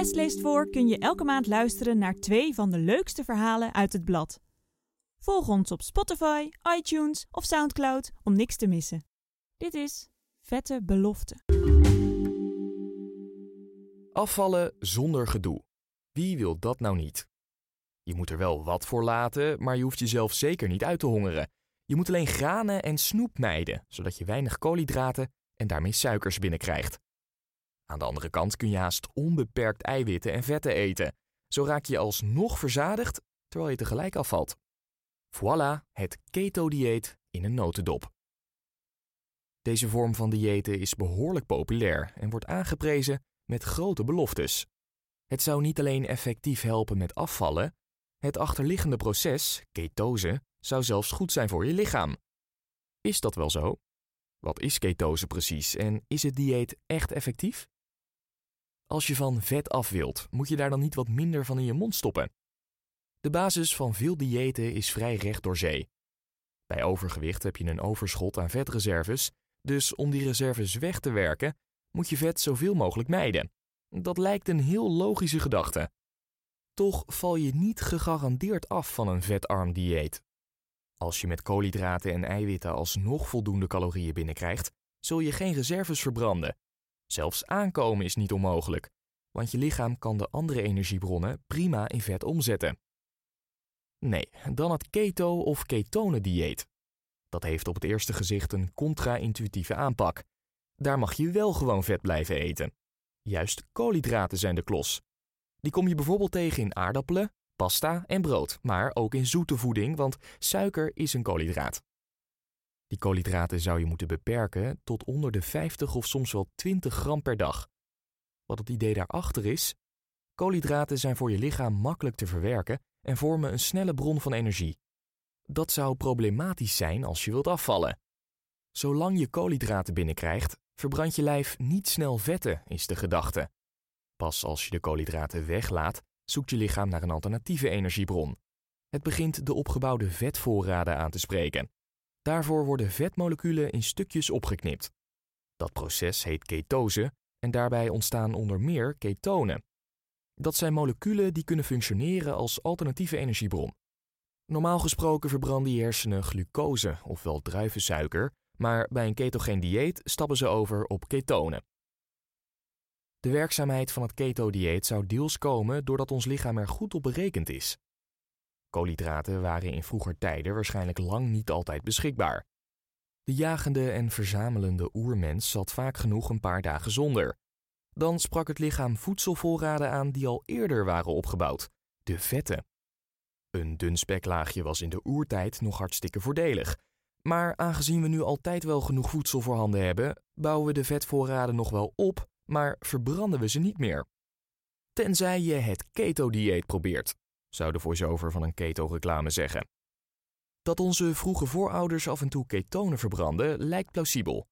West leest voor kun je elke maand luisteren naar twee van de leukste verhalen uit het blad. Volg ons op Spotify, iTunes of Soundcloud om niks te missen. Dit is Vette Belofte. Afvallen zonder gedoe. Wie wil dat nou niet? Je moet er wel wat voor laten, maar je hoeft jezelf zeker niet uit te hongeren. Je moet alleen granen en snoep mijden, zodat je weinig koolhydraten en daarmee suikers binnenkrijgt. Aan de andere kant kun je haast onbeperkt eiwitten en vetten eten. Zo raak je alsnog verzadigd terwijl je tegelijk afvalt. Voilà, het keto-dieet in een notendop. Deze vorm van diëten is behoorlijk populair en wordt aangeprezen met grote beloftes. Het zou niet alleen effectief helpen met afvallen, het achterliggende proces, ketose, zou zelfs goed zijn voor je lichaam. Is dat wel zo? Wat is ketose precies en is het dieet echt effectief? Als je van vet af wilt, moet je daar dan niet wat minder van in je mond stoppen. De basis van veel diëten is vrij recht door zee. Bij overgewicht heb je een overschot aan vetreserves, dus om die reserves weg te werken, moet je vet zoveel mogelijk mijden. Dat lijkt een heel logische gedachte. Toch val je niet gegarandeerd af van een vetarm dieet. Als je met koolhydraten en eiwitten alsnog voldoende calorieën binnenkrijgt, zul je geen reserves verbranden. Zelfs aankomen is niet onmogelijk, want je lichaam kan de andere energiebronnen prima in vet omzetten. Nee, dan het keto- of ketone-dieet. Dat heeft op het eerste gezicht een contra-intuïtieve aanpak. Daar mag je wel gewoon vet blijven eten. Juist koolhydraten zijn de klos. Die kom je bijvoorbeeld tegen in aardappelen, pasta en brood, maar ook in zoete voeding, want suiker is een koolhydraat. Die koolhydraten zou je moeten beperken tot onder de 50 of soms wel 20 gram per dag. Wat het idee daarachter is? Koolhydraten zijn voor je lichaam makkelijk te verwerken en vormen een snelle bron van energie. Dat zou problematisch zijn als je wilt afvallen. Zolang je koolhydraten binnenkrijgt, verbrandt je lijf niet snel vetten, is de gedachte. Pas als je de koolhydraten weglaat, zoekt je lichaam naar een alternatieve energiebron. Het begint de opgebouwde vetvoorraden aan te spreken. Daarvoor worden vetmoleculen in stukjes opgeknipt. Dat proces heet ketose en daarbij ontstaan onder meer ketonen. Dat zijn moleculen die kunnen functioneren als alternatieve energiebron. Normaal gesproken verbranden je hersenen glucose, ofwel druivensuiker, maar bij een ketogeen dieet stappen ze over op ketonen. De werkzaamheid van het keto-dieet zou deels komen doordat ons lichaam er goed op berekend is. Koolhydraten waren in vroeger tijden waarschijnlijk lang niet altijd beschikbaar. De jagende en verzamelende oermens zat vaak genoeg een paar dagen zonder. Dan sprak het lichaam voedselvoorraden aan die al eerder waren opgebouwd, de vetten. Een dun speklaagje was in de oertijd nog hartstikke voordelig. Maar aangezien we nu altijd wel genoeg voedsel voorhanden hebben, bouwen we de vetvoorraden nog wel op, maar verbranden we ze niet meer. Tenzij je het keto-dieet probeert, zou de voice-over van een keto-reclame zeggen. Dat onze vroege voorouders af en toe ketonen verbranden lijkt plausibel.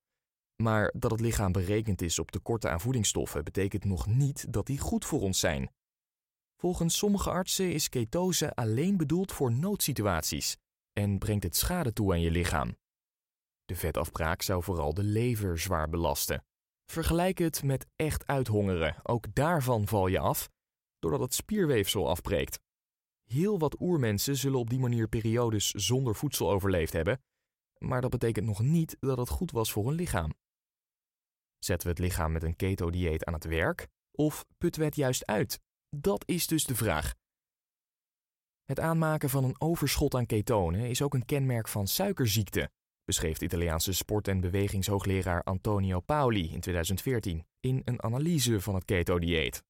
Maar dat het lichaam berekend is op tekorten aan voedingsstoffen betekent nog niet dat die goed voor ons zijn. Volgens sommige artsen is ketose alleen bedoeld voor noodsituaties en brengt het schade toe aan je lichaam. De vetafbraak zou vooral de lever zwaar belasten. Vergelijk het met echt uithongeren, ook daarvan val je af, doordat het spierweefsel afbreekt. Heel wat oermensen zullen op die manier periodes zonder voedsel overleefd hebben, maar dat betekent nog niet dat het goed was voor hun lichaam. Zetten we het lichaam met een keto-dieet aan het werk of putten we het juist uit? Dat is dus de vraag. Het aanmaken van een overschot aan ketonen is ook een kenmerk van suikerziekte, beschreef Italiaanse sport- en bewegingshoogleraar Antonio Paoli in 2014 in een analyse van het keto-dieet.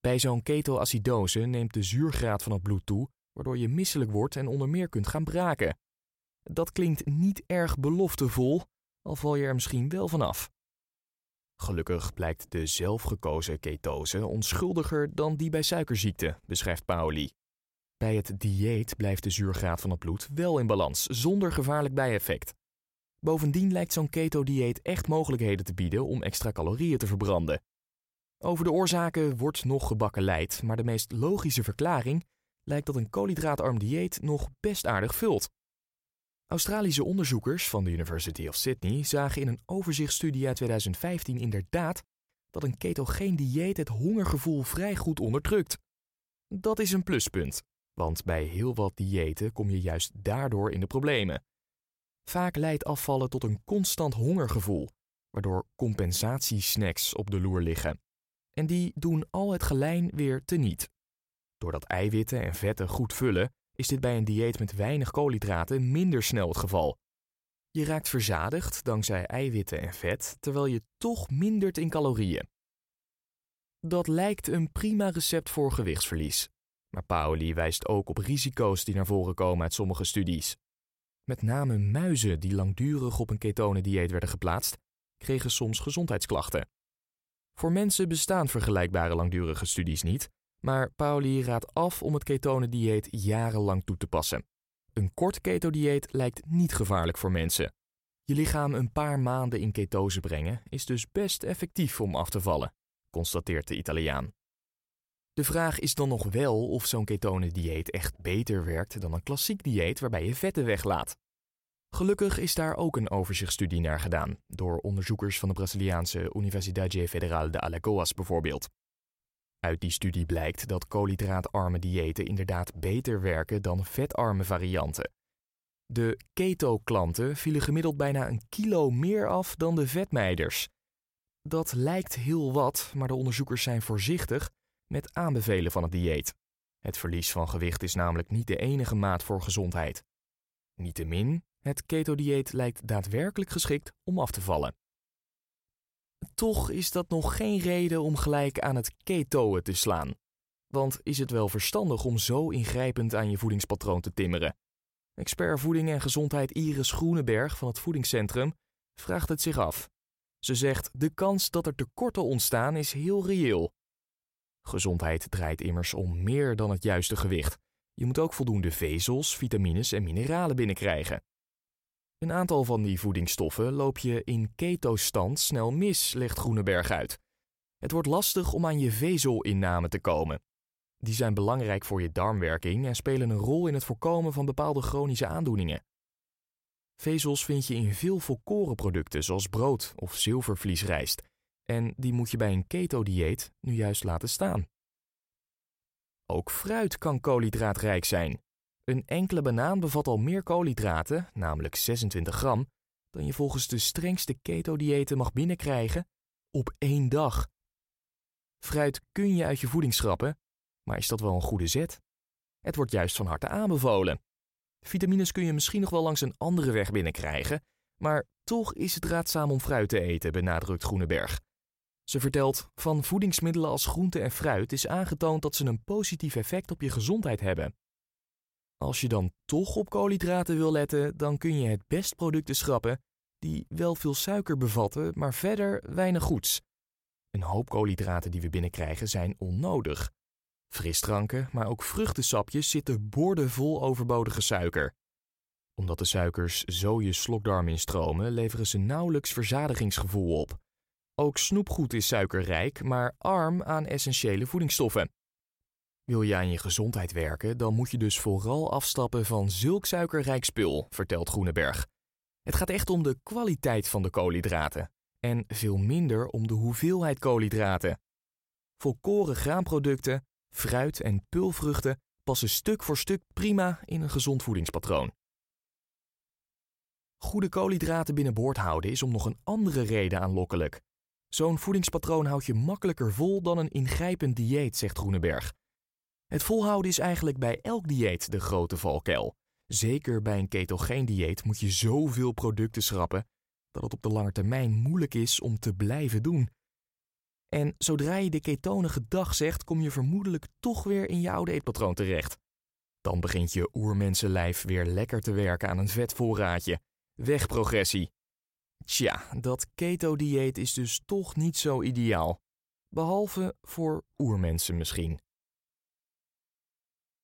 Bij zo'n ketoacidose neemt de zuurgraad van het bloed toe, waardoor je misselijk wordt en onder meer kunt gaan braken. Dat klinkt niet erg beloftevol, al val je er misschien wel vanaf. Gelukkig blijkt de zelfgekozen ketose onschuldiger dan die bij suikerziekte, beschrijft Paoli. Bij het dieet blijft de zuurgraad van het bloed wel in balans, zonder gevaarlijk bijeffect. Bovendien lijkt zo'n keto-dieet echt mogelijkheden te bieden om extra calorieën te verbranden. Over de oorzaken wordt nog gebakken leid, maar de meest logische verklaring lijkt dat een koolhydraatarm dieet nog best aardig vult. Australische onderzoekers van de University of Sydney zagen in een overzichtsstudie uit 2015 inderdaad dat een ketogeen dieet het hongergevoel vrij goed onderdrukt. Dat is een pluspunt, want bij heel wat diëten kom je juist daardoor in de problemen. Vaak leidt afvallen tot een constant hongergevoel, waardoor compensatiesnacks op de loer liggen. En die doen al het gelijn weer teniet. Doordat eiwitten en vetten goed vullen, is dit bij een dieet met weinig koolhydraten minder snel het geval. Je raakt verzadigd dankzij eiwitten en vet, terwijl je toch mindert in calorieën. Dat lijkt een prima recept voor gewichtsverlies. Maar Paoli wijst ook op risico's die naar voren komen uit sommige studies. Met name muizen die langdurig op een ketonendieet werden geplaatst, kregen soms gezondheidsklachten. Voor mensen bestaan vergelijkbare langdurige studies niet, maar Pauli raadt af om het ketonendieet jarenlang toe te passen. Een kort ketodieet lijkt niet gevaarlijk voor mensen. Je lichaam een paar maanden in ketose brengen is dus best effectief om af te vallen, constateert de Italiaan. De vraag is dan nog wel of zo'n ketonendieet echt beter werkt dan een klassiek dieet waarbij je vetten weglaat. Gelukkig is daar ook een overzichtsstudie naar gedaan, door onderzoekers van de Braziliaanse Universidade Federal de Alagoas bijvoorbeeld. Uit die studie blijkt dat koolhydraatarme diëten inderdaad beter werken dan vetarme varianten. De keto-klanten vielen gemiddeld bijna een kilo meer af dan de vetmeiders. Dat lijkt heel wat, maar de onderzoekers zijn voorzichtig met aanbevelen van het dieet. Het verlies van gewicht is namelijk niet de enige maat voor gezondheid. Niettemin, het keto-dieet lijkt daadwerkelijk geschikt om af te vallen. Toch is dat nog geen reden om gelijk aan het ketoën te slaan. Want is het wel verstandig om zo ingrijpend aan je voedingspatroon te timmeren? Expert voeding en gezondheid Iris Groeneberg van het Voedingscentrum vraagt het zich af. Ze zegt: de kans dat er tekorten ontstaan is heel reëel. Gezondheid draait immers om meer dan het juiste gewicht. Je moet ook voldoende vezels, vitamines en mineralen binnenkrijgen. Een aantal van die voedingsstoffen loop je in ketostand snel mis, legt Groeneberg uit. Het wordt lastig om aan je vezelinname te komen. Die zijn belangrijk voor je darmwerking en spelen een rol in het voorkomen van bepaalde chronische aandoeningen. Vezels vind je in veel volkorenproducten zoals brood of zilvervliesrijst. En die moet je bij een keto-dieet nu juist laten staan. Ook fruit kan koolhydraatrijk zijn. Een enkele banaan bevat al meer koolhydraten, namelijk 26 gram, dan je volgens de strengste keto-diëten mag binnenkrijgen op één dag. Fruit kun je uit je voeding schrappen, maar is dat wel een goede zet? Het wordt juist van harte aanbevolen. Vitamines kun je misschien nog wel langs een andere weg binnenkrijgen, maar toch is het raadzaam om fruit te eten, benadrukt Groeneberg. Ze vertelt: van voedingsmiddelen als groente en fruit is aangetoond dat ze een positief effect op je gezondheid hebben. Als je dan toch op koolhydraten wil letten, dan kun je het best producten schrappen die wel veel suiker bevatten, maar verder weinig goeds. Een hoop koolhydraten die we binnenkrijgen zijn onnodig. Frisdranken, maar ook vruchtensapjes zitten boordevol overbodige suiker. Omdat de suikers zo je slokdarm instromen, leveren ze nauwelijks verzadigingsgevoel op. Ook snoepgoed is suikerrijk, maar arm aan essentiële voedingsstoffen. Wil je aan je gezondheid werken, dan moet je dus vooral afstappen van zulk suikerrijk spul, vertelt Groeneberg. Het gaat echt om de kwaliteit van de koolhydraten en veel minder om de hoeveelheid koolhydraten. Volkoren graanproducten, fruit en pulvruchten passen stuk voor stuk prima in een gezond voedingspatroon. Goede koolhydraten binnenboord houden is om nog een andere reden aanlokkelijk. Zo'n voedingspatroon houdt je makkelijker vol dan een ingrijpend dieet, zegt Groeneberg. Het volhouden is eigenlijk bij elk dieet de grote valkuil. Zeker bij een ketogeen dieet moet je zoveel producten schrappen dat het op de lange termijn moeilijk is om te blijven doen. En zodra je de ketonige dag zegt, kom je vermoedelijk toch weer in je oude eetpatroon terecht. Dan begint je oermensenlijf weer lekker te werken aan een vetvoorraadje. Wegprogressie. Tja, dat keto-dieet is dus toch niet zo ideaal. Behalve voor oermensen misschien.